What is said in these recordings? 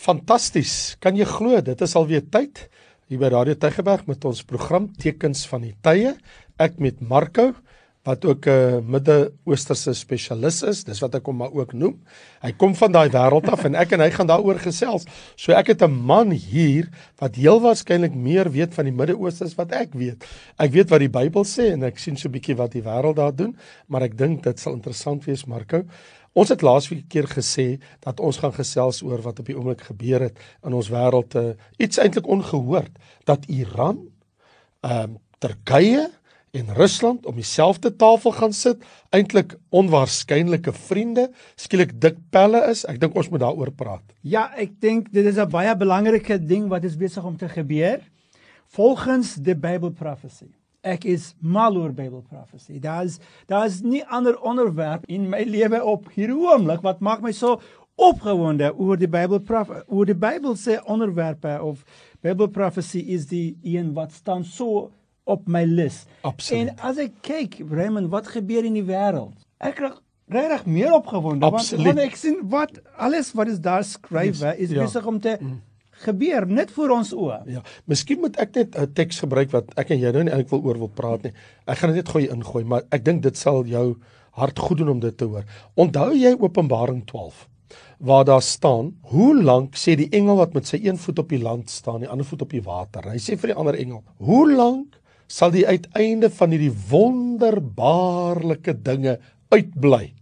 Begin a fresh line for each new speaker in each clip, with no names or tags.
Fantasties. Kan jy glo dit is alweer tyd hier by Radio Tygerberg met ons program Tekens van die Tye. Ek met Marco wat ook 'n Midde-Oosterse spesialis is. Dis wat ek hom maar ook noem. Hy kom van daai wêreld af en ek en hy gaan daaroor gesels. So ek het 'n man hier wat heel waarskynlik meer weet van die Midde-Ooste as wat ek weet. Ek weet wat die Bybel sê en ek sien so 'n bietjie wat die wêreld daar doen, maar ek dink dit sal interessant wees, Marco. Ons het laasweek keer gesê dat ons gaan gesels oor wat op die oomblik gebeur het in ons wêreld, uh, iets eintlik ongehoord dat Iran, ehm um, Turkye en Rusland om dieselfde tafel gaan sit, eintlik onwaarskynlike vriende, skielik dik pelle is. Ek dink ons moet daaroor praat.
Ja, ek dink dit is 'n baie belangrike ding wat is besig om te gebeur volgens die Bible prophecy. Ek is mal oor Bible prophecy. Daar's daar's nie ander onderwerp in my lewe op hierdie oomblik wat maak my so opgewonde oor die Bible oor die Bybel se onderwerpe of Bible prophecy is die een wat staan so op my lys. En as ek kyk, Raymond, wat gebeur in die wêreld? Ek raak regtig meer opgewonde
Absoluut.
want ek sien wat alles wat is daar skryf yes, is ja. besig om te mm gebeur net voor ons oë.
Ja, miskien moet ek net 'n teks gebruik wat ek en jy nou nie eintlik wil oor wil praat nie. Ek gaan dit net gooi ingooi, maar ek dink dit sal jou hart goed doen om dit te hoor. Onthou jy Openbaring 12 waar daar staan, hoe lank sê die engel wat met sy een voet op die land staan, die ander voet op die water. Hy sê vir die ander engel, hoe lank sal die uiteinde van hierdie wonderbaarlike dinge uitbly?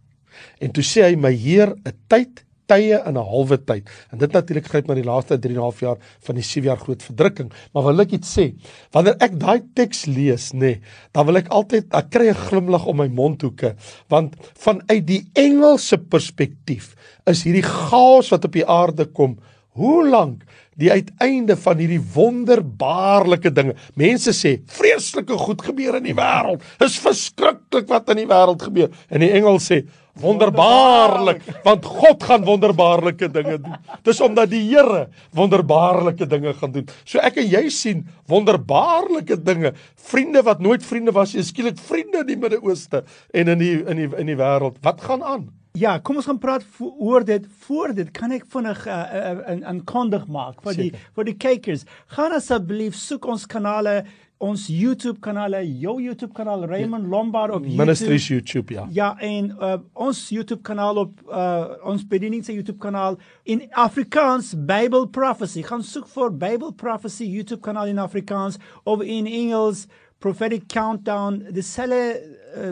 En toe sê hy my Heer, 'n tyd tye in 'n halwe tyd. En dit natuurlik gryp na die laaste 3 en 'n half jaar van die 7 jaar groot verdrukking. Maar wil ek iets sê? Wanneer ek daai teks lees, nê, nee, dan wil ek altyd ek kry 'n glimlag om my mondhoeke, want vanuit die Engelse perspektief is hierdie chaos wat op die aarde kom, hoe lank die uiteinde van hierdie wonderbaarlike dinge. Mense sê vreeslike goed gebeur in die wêreld. Is verskriklik wat in die wêreld gebeur. En die engel sê wonderbaarlik want God gaan wonderbaarlike dinge doen. Dis omdat die Here wonderbaarlike dinge gaan doen. So ek en jy sien wonderbaarlike dinge. Vriende wat nooit vriende was, is skielik vriende in die Midde-Ooste en in die in die in die wêreld. Wat gaan aan?
Ja, kom ons gaan praat oor dit. Voor dit kan ek vinnig 'n uh, uh, uh, aankondig maak vir die vir die kykers. Gaan asseblief soek ons kanale ons YouTube kanale, jou YouTube kanaal Raymond ja, Lombard op YouTube.
Ministries YouTube ja.
Ja, en uh, ons YouTube kanaal op uh, ons bediening se YouTube kanaal in Afrikaans Bible Prophecy. Gaan soek vir Bible Prophecy YouTube kanaal in Afrikaans of in Engels Prophetic Countdown, dieselfde uh,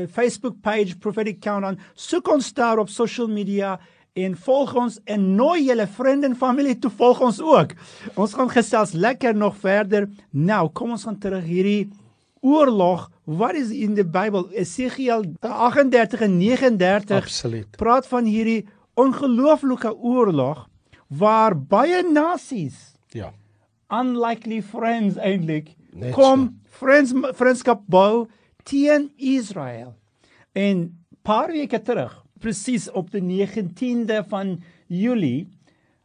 uh, Facebook page Prophetic Countdown. Soek ons daar op social media en volg ons en nooi julle vriende en familie toe volg ons ook. Ons gaan gesels lekker nog verder. Nou, kom ons gaan terug hierdie oorlog. Wat is in die Bybel? Esegiel 38 en 39
Absoluut.
praat van hierdie ongelooflike oorlog waar baie nasies
ja
unlikely friends eintlik kom so. friends vriendskap bou teen Israel. En paar weke terug presies op die 19de van Julie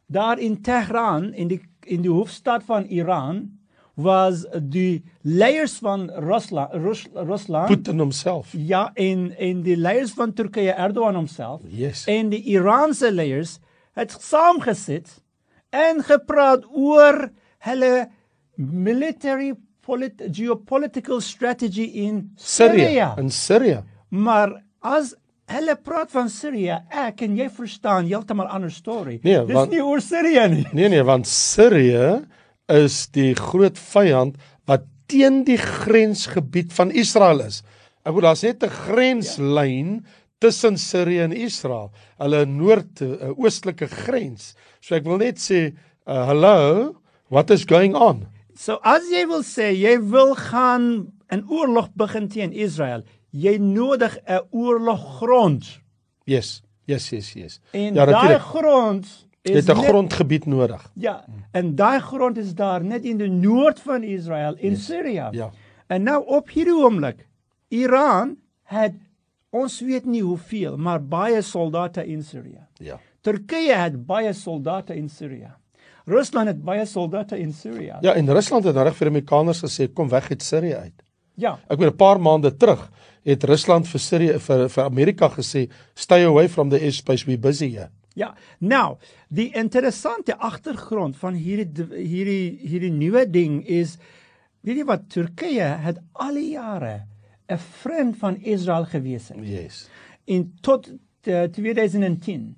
daar in Tehran in die in die hoofstad van Iran was die leiers van Rusland Rusland
Putin homself.
Ja en en die leiers van Turkye Erdogan homself.
Yes.
en die Iraanse leiers het saamgesit en gepraat oor hulle military geopolitical strategy in Syria.
in Syria.
Maar as Hulle praat van Sirië. Ek en jy verstaan heeltemal ander storie.
Nee,
Dis want, nie oor Sirië nie.
Nee nee, want Sirië is die groot vyand wat teen die grensgebied van Israel is. Ek bedoel daar's net 'n grenslyn ja. tussen Sirië en Israel. Hulle noord uh, oostelike grens. So ek wil net sê, uh, hallo, what is going on?
So as jy wil sê jy wil gaan 'n oorlog begin teen Israel, jy nodig 'n oorloggrond.
Yes. Yes, yes, yes.
En ja, daai grond
is 'n grondgebied nodig.
Ja. En daai grond is daar net in die noord van Israel in yes. Syrië.
Ja.
En nou op hierdie oomblik Iran het ons weet nie hoeveel, maar baie soldate in Syrië.
Ja.
Turkye het baie soldate in Syrië. Rusland het baie soldate in Syrië.
Ja, en Rusland het reg vir die Amerikaners gesê kom weg uit Syrië uit.
Ja.
Ek weet 'n paar maande terug het Rusland vir Syrië vir vir Amerika gesê stay away from the airspace we busy here.
Ja, nou, die interessante agtergrond van hierdie hierdie hierdie nuwe ding is weet jy wat Turkye het al die jare 'n vriend van Israel gewees het.
Yes.
In tot uh, 2010.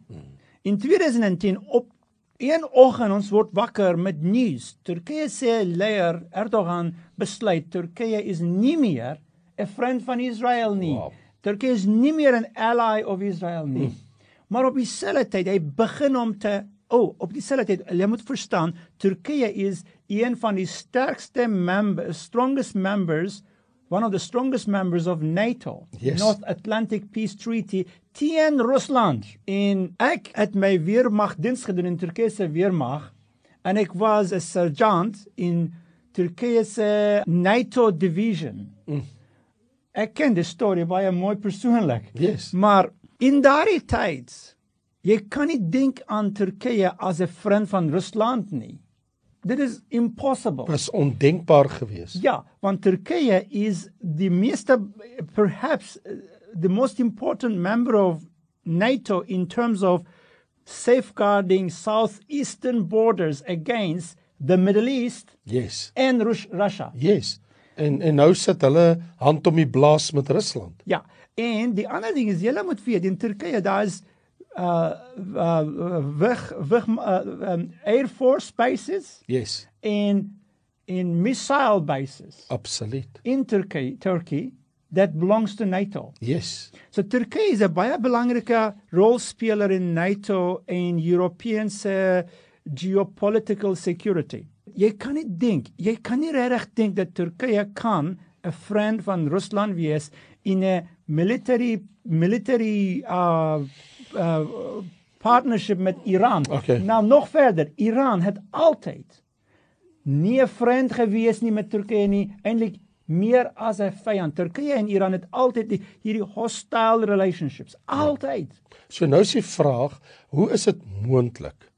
In 2010 op een oggend ons word wakker met nuus. Turkye se leier Erdogan besluit Turkye is nie meer 'n vriend van Israel nie.
Wow.
Turkye is nie meer 'n ally of Israel nie. Hmm. Maar op dieselfde tyd, hy begin om te O, oh, op dieselfde tyd, jy moet verstaan, Turkye is een van die sterkste members, strongest members, one of the strongest members of NATO,
Yes.
North Atlantic Peace Treaty teen Rusland. En ek het my weermag diens gedoen in Turkye se weermag en ek was 'n sergeant in Turkye se NATO division.
Mm.
Ek ken die storie baie mooi persoonlik.
Yes.
Maar in daardie tyd, jy kan nie dink aan Turkye as 'n vriend van Rusland nie. Dit is impossible.
Was ondenkbaar geweest.
Ja, want Turkye is die meeste perhaps uh, the most important member of NATO in terms of safeguarding southeastern borders against the Middle East
Yes.
and Rus Russia.
Yes. En en nou sit hulle hand om die blaas met Rusland.
Ja, en die ander ding is julle moet weet in Turkye daar is uh uh weg weg uh, um, air force bases
Yes.
en in missile bases
Absoluut.
in Turkey Turkey that belongs to NATO.
Yes.
So Turkye is 'n baie belangrike rolspeler in NATO en European se geopolitical security. Jy kan nie dink, jy kan nie regtig dink dat Turkye kan 'n vriend van Rusland wees in 'n military military uh uh partnership met Iran.
Okay.
Nou nog verder, Iran het altyd nie 'n vriend gewees nie met Turkye nie, eintlik meer as 'n vyand. Turkye en Iran het altyd die, hierdie hostile relationships, altyd.
So nou is die vraag, hoe is dit moontlik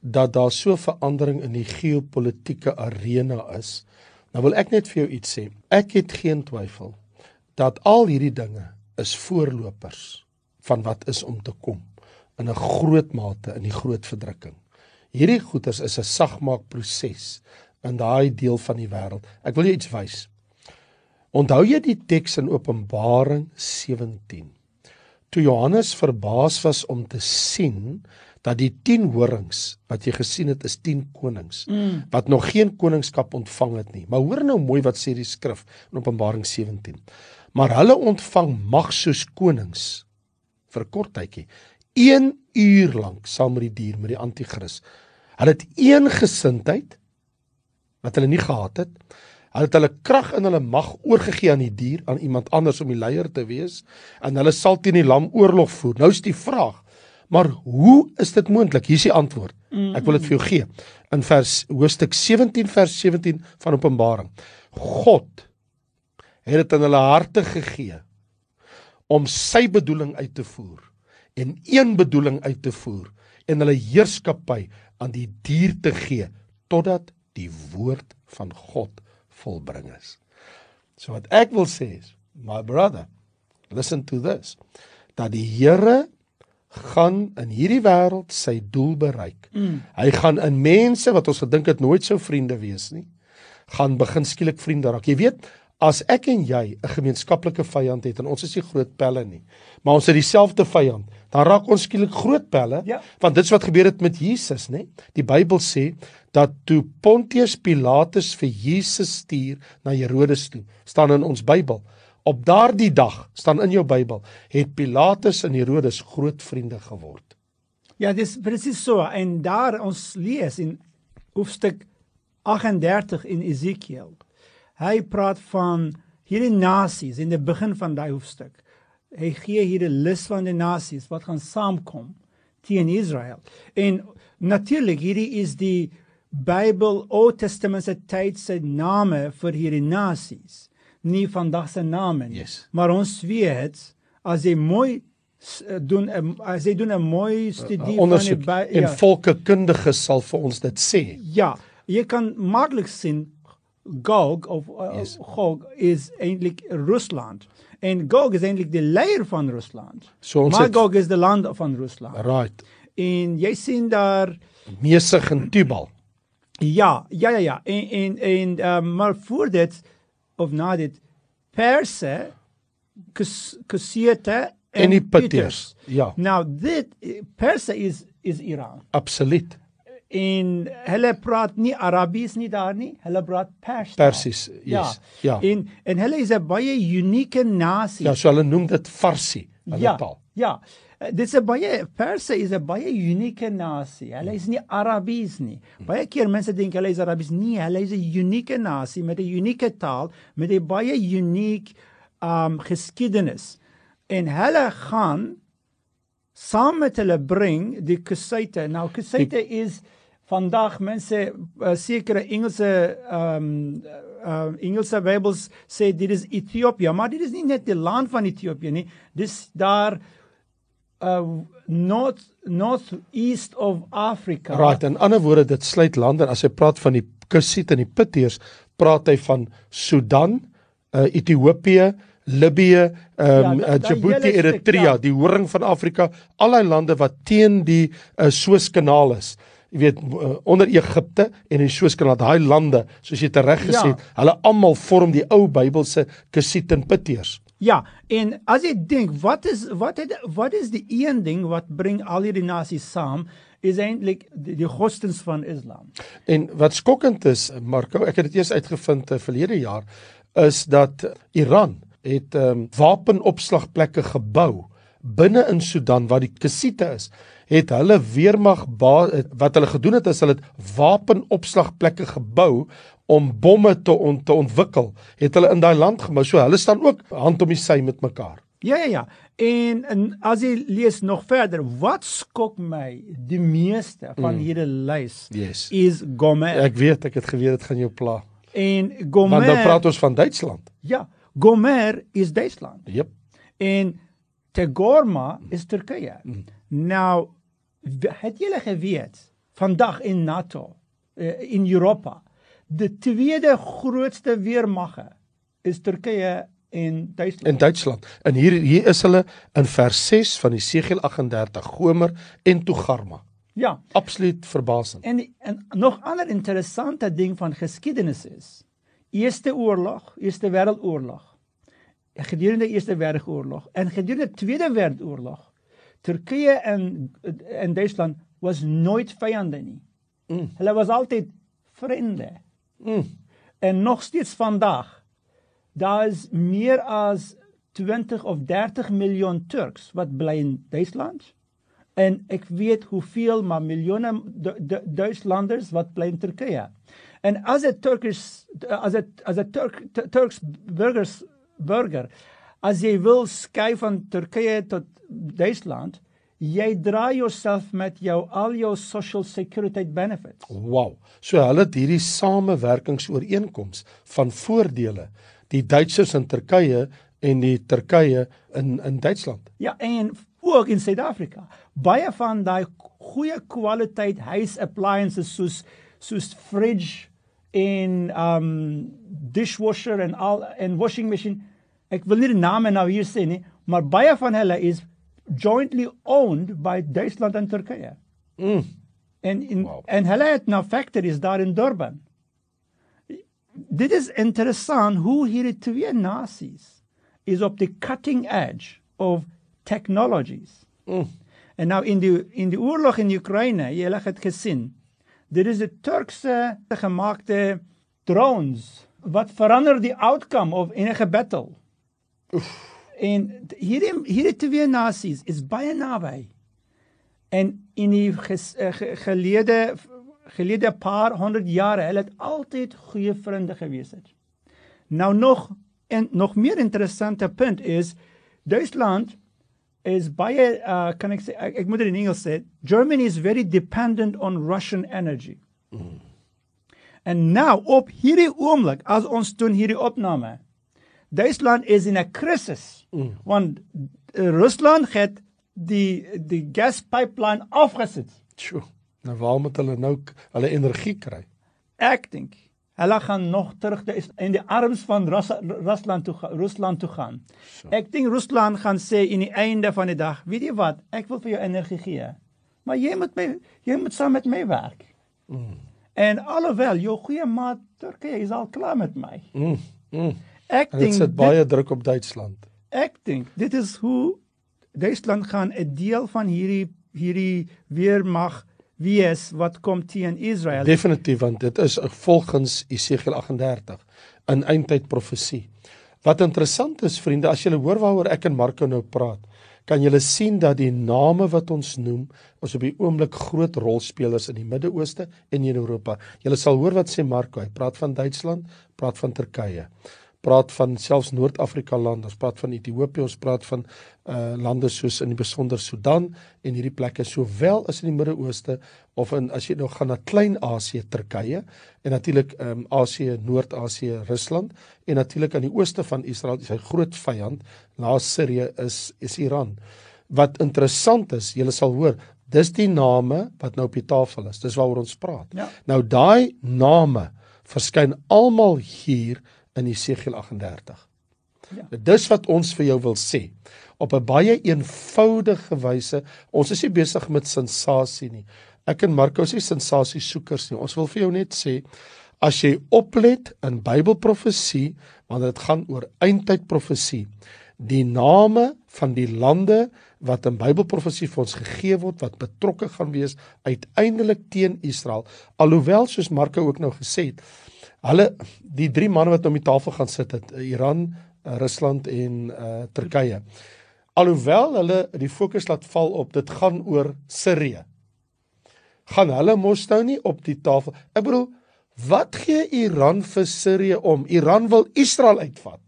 dat daar so verandering in die geopolitiese arena is? Nou wil ek net vir jou iets sê. Ek het geen twyfel dat al hierdie dinge is voorlopers van wat is om te kom in 'n groot mate in die groot verdrukking. Hierdie goeters is 'n sagmaakproses in daai deel van die wêreld. Ek wil jou iets wys. Onthou jy die teks in Openbaring 17? Toe Johannes verbaas was om te sien dat die 10 horings wat jy gesien het is 10 konings mm. wat nog geen koningskap ontvang het nie. Maar hoor nou mooi wat sê die skrif in Openbaring 17. Maar hulle ontvang mag soos konings vir 'n kort tydjie. 1 uur lank saam met die dier met die anti-kris. Hulle het een gesindheid wat hulle nie gehad het. Hulle het hulle krag en hulle mag oorgegee aan die dier, aan iemand anders om die leier te wees en hulle sal teen die lam oorlog voer. Nou is die vraag, maar hoe is dit moontlik? Hier is die antwoord. Ek wil dit vir jou gee. In vers hoofstuk 17 vers 17 van Openbaring. God het dit in hulle harte gegee om sy bedoeling uit te voer en een bedoeling uit te voer en hulle heerskappy aan die dier te gee totdat die woord van God volbring is. So wat ek wil sê is, my brother, listen to this. Dat die Here gaan in hierdie wêreld sy doel bereik. Mm. Hy gaan in mense wat ons gedink het nooit sou vriende wees nie, gaan begin skielik vriende raak. Jy weet, as ek en jy 'n gemeenskaplike vyand het en ons is nie groot pelle nie, maar ons het dieselfde vyand, dan raak ons skielik groot pelle,
Ja.
want dit is wat gebeur het met Jesus, nê? Die Bybel sê dat toe Pontius Pilatus vir Jesus stuur na Herodes toe, staan in ons Bybel. Op daardie dag, staan in jou Bybel, het Pilatus en Herodes groot vriende geword.
Ja, dis presies so en daar ons lees in hoofstuk 38 in Ezekiel. Hy praat van hierdie nasies in die begin van daai hoofstuk. Hy gee hier 'n lys van die nasies wat gaan saamkom teen Israel. En natuurlik hierdie is die Bybel Ou Testamentse tyd se name vir hierdie nasies. Nie vandag se name nie.
Yes.
Maar ons weet as jy mooi s- doen 'n as jy doen 'n mooi studie van die
Ondersoek
By-
en volkekundiges sal vir ons dit sê.
Ja, jy kan maklik sien Gog of uh,
Yes.
Gog is eintlik Rusland en Gog is eintlik die leier van Rusland.
So ons het-
Magog is die land van Rusland.
Right.
En jy sien daar
Mesig en Tubal.
ja, ja ja ja. En en en um, maar voor dit of na dit Perse Kus- Kusete
En die Piters. Ja,
Nou dit Perse is is Iran.
absoluut.
En hulle praat nie Arabies nie daar nie. Hulle praat Pers.
Persies. Yes. Ja.
En en hulle is 'n baie unieke nasie.
Ja, so hulle noem dit Farsi, hulle
ja,
taal.
ja. Uh, Dit is 'n baie Perse is 'n baie unieke nasie. Hulle is nie Arabies nie. Baie keer mense dink hulle is Arabies. Nee, hulle is 'n unieke nasie met 'n unieke taal, met 'n baie uniek um geskiedenis. En hulle gaan saam met hulle bring die Kusite. Nou Kusite is vandag mense uh, sekere Engelse um uh, Engelse Bybels sê dit is Ethiopië, maar dit is nie net die land van Ethiopië nie. Dis daar uh north northeast of Africa.
Right, in ander woorde dit sluit lande en as hy praat van die Kusiet en die Pitteers, praat hy van Sudan, uh, Ethiopië, Libië, ehm um,
Ja, da-
uh,
daai
Djibouti, Eritrea,
ja.
die horing van Afrika, al daai lande wat teen die uh, Suezkanaal is. Jy weet uh, onder Egipte en die Suezkanaal, daai lande, soos jy tereg gesê
Ja.
het, hulle almal vorm die ou Bybelse Kusiet en Pitteers.
Ja, en as jy dink wat is wat het wat is die een ding wat bring al hierdie nasies saam is eintlik die, die godsdienst van Islam.
En wat skokkend is, Marco, ek het dit eers uitgevind uh, verlede jaar, is dat Iran het ehm um, wapenopslagplekke gebou binne in Sudan waar die Kusiete is. Het hulle weermag wat hulle gedoen het is hulle het wapenopslagplekke gebou om bomme te on, te ontwikkel. Het hulle in daai land gebou. So hulle staan ook hand om die sy met mekaar.
Ja ja ja. En, en as jy lees nog verder, wat skok my die meeste van mm. hierdie lys
Yes.
is Gomer.
Ek weet, ek het geweet dit gaan jou pla.
en
Want
Gomer
nou praat ons van Duitsland.
Ja, Gomer is Duitsland.
Jep.
En Tegorma is Turkye. Mm. Nou het julle geweet vandag in NATO uh, in Europa die tweede grootste weermagge is Turkye en Duitsland.
in Duitsland. En hier hier is hulle in vers 6 van Jesegiel 38 Gomer en Togarma.
ja.
Absoluut verbasend.
En en nog ander interessante ding van geskiedenis is Eerste oorlog, Eerste Wêreldoorlog. Gedurende Eerste Wêreldoorlog en gedurende Tweede Wêreldoorlog Turkye en en Duitsland was nooit vyande nie.
Mm.
Hulle was altyd vriende.
Mm.
En nog steeds vandag daar is meer as 20 of 30 miljoen Turks wat bly in Duitsland. En ek weet hoeveel maar miljoene Du Du Duitslanders wat bly in Turkye. En as 'n Turkish as 'n as 'n Turk Turks burgers burger as jy wil skei van Turkye tot Duitsland, jy dra jouself met jou al jou social security benefits.
Wow. So hulle het hierdie samewerkingsooreenkoms van voordele. Die Duitsers in Turkye en die Turkye in in Duitsland.
Ja, en ook in Suid-Afrika. Baie van daai goeie kwaliteit huis appliances soos soos fridge en um dishwasher en al en washing machine. Ek wil nie die name nou hier sê nie, maar baie van hulle is jointly owned by Duitsland en Turkye.
Mm.
En in
Wow.
en hulle het nou factories daar in Durban. Dit is interessant hoe hierdie twee nasies is op die cutting edge of technologies.
Mm.
En nou in die in die oorlog in Oekraïne, julle het gesien, dit is 'n Turkse gemaakte drones wat verander die outcome of enige battle. En hierdie hierdie twee nasies is baie naby. En in die ges, uh, ge, gelede gelede paar honderd jare, hulle het altyd goeie vriende gewees het. Nou nog en nog meer interessante punt is Duitsland is baie uh, kan ek sê ek, ek moet dit in Engels sê Germany is very dependent on Russian energy. Mm. En nou op hierdie oomblik as ons doen hierdie opname Duitsland is in 'n krisis mm. want uh, Rusland het die die gaspipeline afgesit.
Sjoe. Nou waar moet hulle nou hulle energie kry?
Ek dink hulle gaan nog terug de- in die arms van Rus Rusland toe Rusland toe gaan.
So.
Ek dink Rusland gaan sê in die einde van die dag, weet jy wat, ek wil vir jou energie gee. maar jy moet my jy moet saam met my werk. Mm. En alhoewel jou goeie maat Turkye is al klaar met my.
Mm. Mm.
Ek
En dit
dink
sit baie druk op Duitsland.
ek dink dit is hoe Duitsland gaan 'n deel van hierdie hierdie weermag wees wat kom teen Israel.
Definitief want dit is volgens Esegiel 38 in eindtyd profesie. Wat interessant is vriende, as julle hoor waaroor ek en Marco nou praat, kan julle sien dat die name wat ons noem, ons op die oomblik groot rolspelers in die Midde-Ooste en in Europa. Julle sal hoor wat sê Marco, hy praat van Duitsland, praat van Turkye praat van selfs Noord-Afrika lande, ons praat van Ethiopië, ons praat van uh lande soos in die besonder Sudan en hierdie plekke sowel as in die Midde-Ooste of in as jy nou gaan na Klein-Asië, Turkye en natuurlik ehm um, Asië, Noord-Asië, Rusland en natuurlik aan die ooste van Israel, sy groot vyand na Sirië is is Iran. Wat interessant is, julle sal hoor, dis die name wat nou op die tafel is. Dis waaroor ons praat.
Ja.
Nou daai name verskyn almal hier in Esegiel 38.
Ja.
Dis wat ons vir jou wil sê. Op 'n baie eenvoudige wyse. Ons is nie besig met sensasie nie. Ek en Marco is nie sensasie soekers nie. Ons wil vir jou net sê as jy oplet in Bybelprofesie, want dit gaan oor eindtyd profesie, die name van die lande wat in Bybelprofesie vir ons gegee word wat betrokke gaan wees uiteindelik teen Israel. Alhoewel soos Marco ook nou gesê het, hulle die drie manne wat om die tafel gaan sit het, Iran, uh, Rusland en uh Turkye. Alhoewel hulle die fokus laat val op dit gaan oor Sirië. Gaan hulle mos nou nie op die tafel. Ek bedoel, wat gee Iran vir Sirië om? Iran wil Israel uitvat.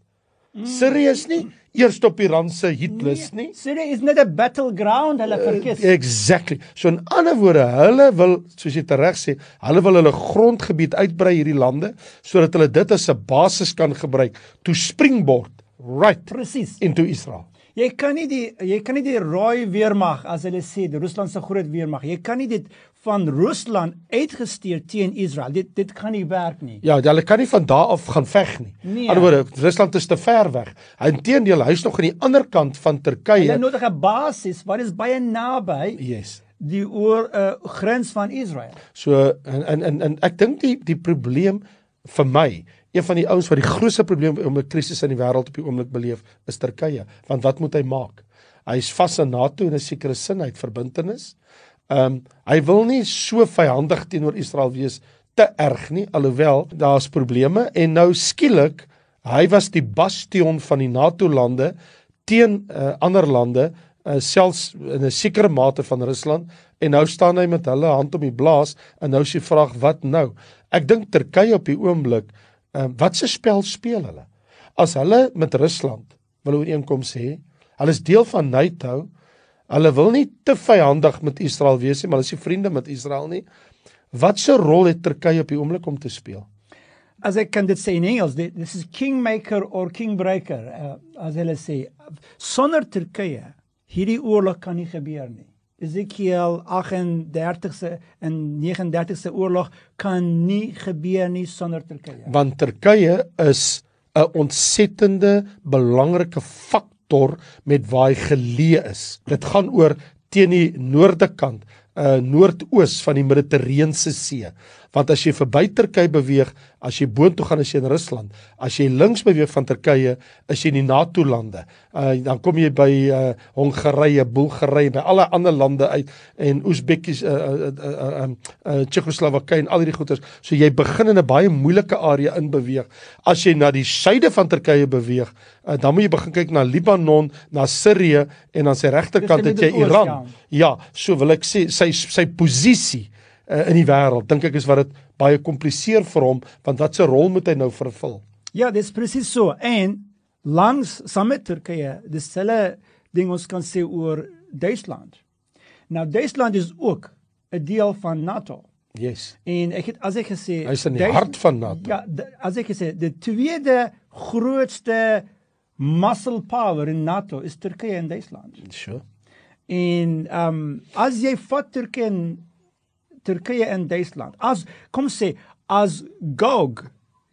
Sirië is nie eers op Iran se hitlys nie.
Syria is not a battleground, hulle verkies.
Exactly. So in ander woorde, hulle wil, soos jy tereg sê, hulle wil hulle grondgebied uitbrei hierdie lande sodat hulle dit as 'n basis kan gebruik to springboard right
Presies.
into Israel.
Jy kan nie die jy kan nie die rooi weermag as hulle sê die Rusland se groot weermag. Jy kan nie dit van Rusland uitgestuur teen Israel. Dit dit kan nie werk nie.
Ja, hulle kan nie van daar af gaan veg nie.
Nee.
Aan die ander woorde, Rusland is te ver weg. Inteendeel, hy's nog aan die ander kant van Turkye.
Hulle nodig 'n basis wat is baie naby
Yes.
die oor uh, grens van Israel.
So en en en, en ek dink die die probleem vir my, een van die ouens wat die grootste probleem om 'n krisis in die wêreld op die oomblik beleef, is Turkye. Want wat moet hy maak? Hy's vas in NATO in 'n sekere sin, hy het verbintenis. Ehm um, hy wil nie so vyhandig teenoor Israel wees te erg nie, alhoewel daar's probleme en nou skielik hy was die bastion van die NATO lande teen uh, ander lande uh, selfs in 'n sekere mate van Rusland en nou staan hy met hulle hand om die blaas en nou die vraag wat nou? Ek dink Turkye op die oomblik, uh, wat se spel speel hulle? As hulle met Rusland wil ooreenkoms hê, hulle is deel van NATO, hulle wil nie te vyhandig met Israel wees nie, maar hulle is nie vriende met Israel nie. Wat se rol het Turkye op die oomblik om te speel?
As ek kan dit sê in Engels, dit this is kingmaker or kingbreaker uh, as hulle sê. Sonder Turkye hierdie oorlog kan nie gebeur nie. Ezekiel 38se en 39se oorlog kan nie gebeur nie sonder Turkye.
want Turkye is 'n ontsettende belangrike faktor met waar hy geleë is. Dit gaan oor teen die noorde kant, uh noordoos van die Middellandse See. Want as jy verby Turkye beweeg, as jy boontoe gaan as jy in Rusland, as jy links beweeg van Turkye, is jy in die NATO lande. Uh dan kom jy by uh Hongarye, Bulgarië, by alle ander lande uit en Oesbekies uh uh uh, uh, uh, uh Tsjechoslowakye en al hierdie goeters. So jy begin in 'n baie moeilike area in beweeg. As jy na die suide van Turkye beweeg, uh, dan moet jy begin kyk na Libanon, na Sirië en aan sy regterkant het jy Iran. Ja, so wil ek sê sy sy posisie uh, in die wêreld dink ek is wat dit baie kompliseer vir hom want wat se rol moet hy nou vervul?
Ja, dis presies so. En langs saam met Turkye, dieselfde ding ons kan sê oor Duitsland. Nou Duitsland is ook 'n deel van NATO.
Yes.
En ek het as ek gesê
Hy's in die
Duits-
hart van NATO.
Ja, as ek gesê die tweede grootste muscle power in NATO is Turkye en Duitsland.
Sure.
En ehm um, as jy vat Turkye en Turkye en Duitsland, as kom sê as Gog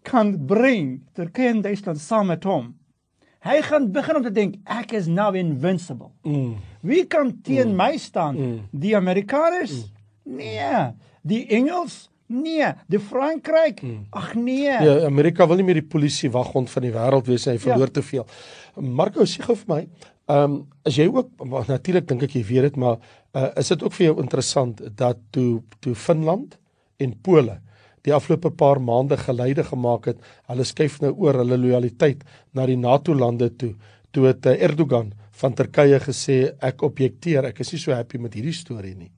kan bring Turkye en Duitsland saam met hom, Hy gaan begin om te dink ek is nou invincible.
Mm.
Wie kan teen mm. my staan? Mm. Die Amerikaners? Mm. Nee. Die Engels? Nee. Die Frankryk? Mm. Ag nee.
Ja, Amerika wil nie meer die polisie waghond van die wêreld wees hy verloor ja. te veel. Marco sê gou vir my, ehm um, as jy ook natuurlik dink ek jy weet dit, maar uh, is dit ook vir jou interessant dat toe toe Finland en Pole die afgelope paar maande geleide gemaak het. Hulle skuif nou oor hulle lojaliteit na die NATO lande toe. Toe het eh, Erdogan van Turkye gesê ek objekteer, ek is nie so happy met hierdie storie nie.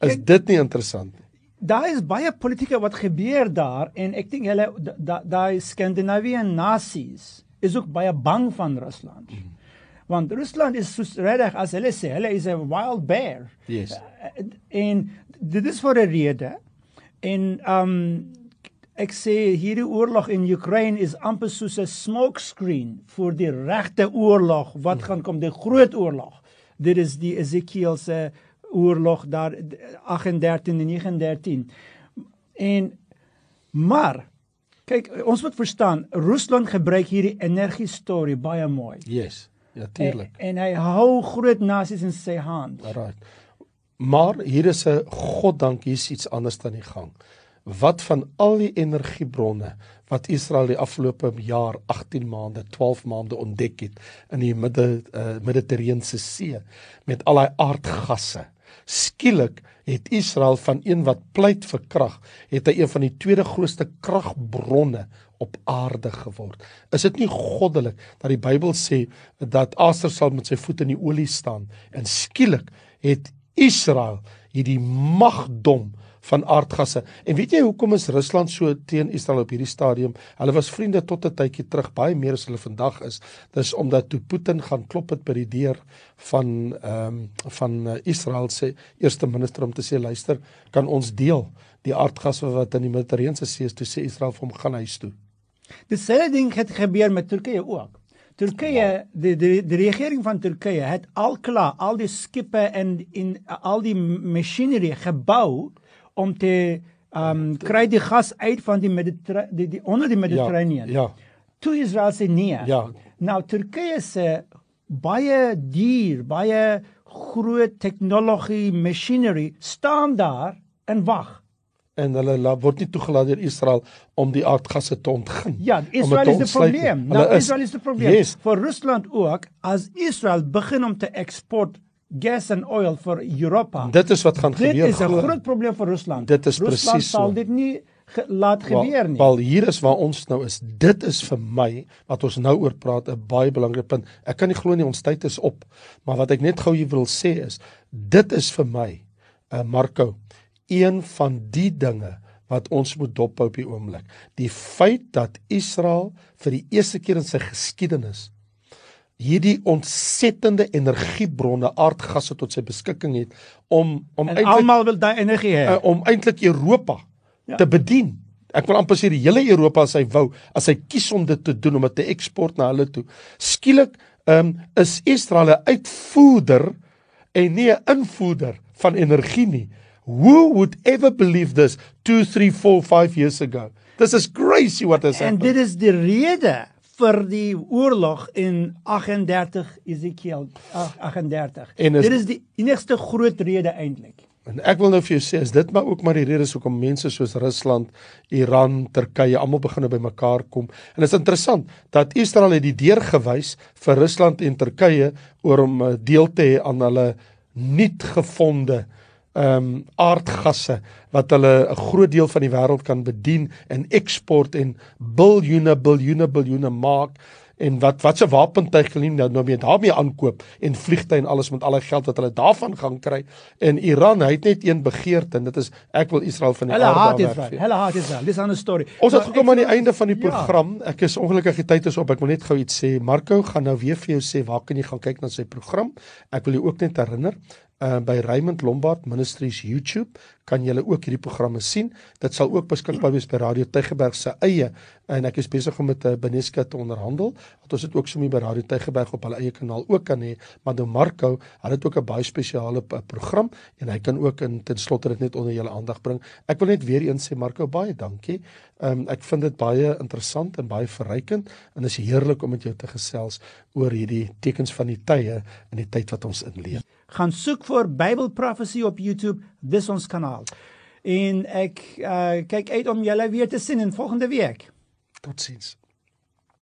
Is Kijk, dit nie interessant nie?
Daar is baie politieke wat gebeur daar en ek dink hulle daai da, Skandinawiese nasies is ook baie bang van Rusland. Mm. Want Rusland is soos redig as hulle sê, hulle is 'n wild bear.
Yes.
Uh, en dit is vir 'n rede. En um ek sê hierdie oorlog in Oekraïne is amper soos 'n smoke screen vir die regte oorlog wat gaan kom, die groot oorlog. Dit is die Ezekiel se oorlog daar 38 en 39. En maar kyk, ons moet verstaan, Rusland gebruik hierdie energie storie baie mooi.
Yes. Ja, tuurlik.
En, en hy hou groot nasies in sy hand.
Right. Maar hier is 'n goddank hier's iets anders aan die gang. Wat van al die energiebronne wat Israel die afgelope jaar 18 maande, 12 maande ontdek het in die midde uh, Middellandse See met al daai aardgasse. Skielik het Israel van een wat pleit vir krag, het hy een van die tweede grootste kragbronne op aarde geword. Is dit nie goddelik dat die Bybel sê dat Aser sal met sy voet in die olie staan en skielik het Israel hierdie magdom van aardgasse. En weet jy hoekom is Rusland so teen Israel op hierdie stadium? Hulle was vriende tot 'n tydjie terug, baie meer as hulle vandag is. Dis omdat toe Putin gaan klop het by die deur van ehm um, van uh, Israel se eerste minister om te sê luister, kan ons deel die aardgasse wat in die Middellandse See is, toe sê Israel vir hom gaan huis toe.
Dieselfde ding het gebeur met Turkye ook. Turkye die die die regering van Turkye het al klaar al die skipe en in al die masjinerie gebou om te um kry die gas uit van die die, die onder die Mediterranean.
Ja. ja.
Toe Israel se nee.
Ja.
Nou Turkye se baie duur, baie groot tegnologie masjinerie staan daar en wag
en hulle word nie toegelaat deur Israel om die aardgasse te ontgin.
Ja, Israel is die probleem. Nou is, Israel is die probleem. Yes. Vir Rusland ook as Israel begin om te eksport gas en oil vir Europa.
Dit is wat gaan gebeur.
Dit is 'n groot probleem vir Rusland.
Dit is presies so.
Rusland sal dit nie ge laat gebeur nie.
Wel hier is waar ons nou is. Dit is vir my wat ons nou oor praat 'n baie belangrike punt. Ek kan nie glo nie ons tyd is op. Maar wat ek net gou wil sê is dit is vir my uh, Marco een van die dinge wat ons moet dophou op die oomblik. Die feit dat Israel vir die eerste keer in sy geskiedenis hierdie ontsettende energiebronne aardgasse tot sy beskikking het om om
eintlik almal wil daai energie hê uh,
om eintlik Europa ja. te bedien. Ek wil amper sê die hele Europa as hy wou, as hy kies om dit te doen om dit te eksport na hulle toe. Skielik um, is Israel 'n uitvoerder en nie 'n invoerder van energie nie. Who would ever believe this 2 3 4 5 years ago? This is crazy what has happened.
En dit is die rede vir die oorlog in 38 Ezekiel 38. En is, dit is die enigste groot rede eintlik.
En ek wil nou vir jou sê is dit maar ook maar die redes hoekom mense soos Rusland, Iran, Turkye almal begin by mekaar kom. En dit is interessant dat Israel het die deur gewys vir Rusland en Turkye oor om eh, deel te hê aan hulle nuut gevonde uh ehm um, aardgasse wat hulle 'n groot deel van die wêreld kan bedien en eksport en biljoene biljoene biljoene maak en wat wat se wapentuig hulle nou nou mee daarmee aankoop en vliegtye en alles met al die geld wat hulle daarvan gaan kry in Iran hy het net een begeerte en dit is ek wil Israel van die
hulle aarde af. Hulle haat Israel. Dis 'n ander storie.
Ons het gekom aan die einde van die ja. program. Ja. Ek is ongelukkig die tyd is op. Ek wil net gou iets sê. Marco gaan nou weer vir jou sê waar kan jy gaan kyk na sy program? Ek wil jou ook net herinner uh, by Raymond Lombard Ministries YouTube kan julle ook hierdie programme sien. Dit sal ook beskikbaar wees by Radio Tygerberg se eie en ek is besig om met uh, Beneska te onderhandel. Dat ons dit ook sommer by Radio Tygerberg op hulle eie kanaal ook kan hê. Maar Marco, hulle het ook 'n baie spesiale uh, program en hy kan ook in ten slotte dit net onder julle aandag bring. Ek wil net weer eens sê Marco, baie dankie. Um, ek vind dit baie interessant en baie verrykend en is heerlik om met jou te gesels oor hierdie tekens van die tye en die tyd wat ons in leef
gaan soek vir Bible Prophecy op YouTube, dis ons kanaal. En ek uh, kyk uit om julle weer te sien in volgende week.
Totsiens.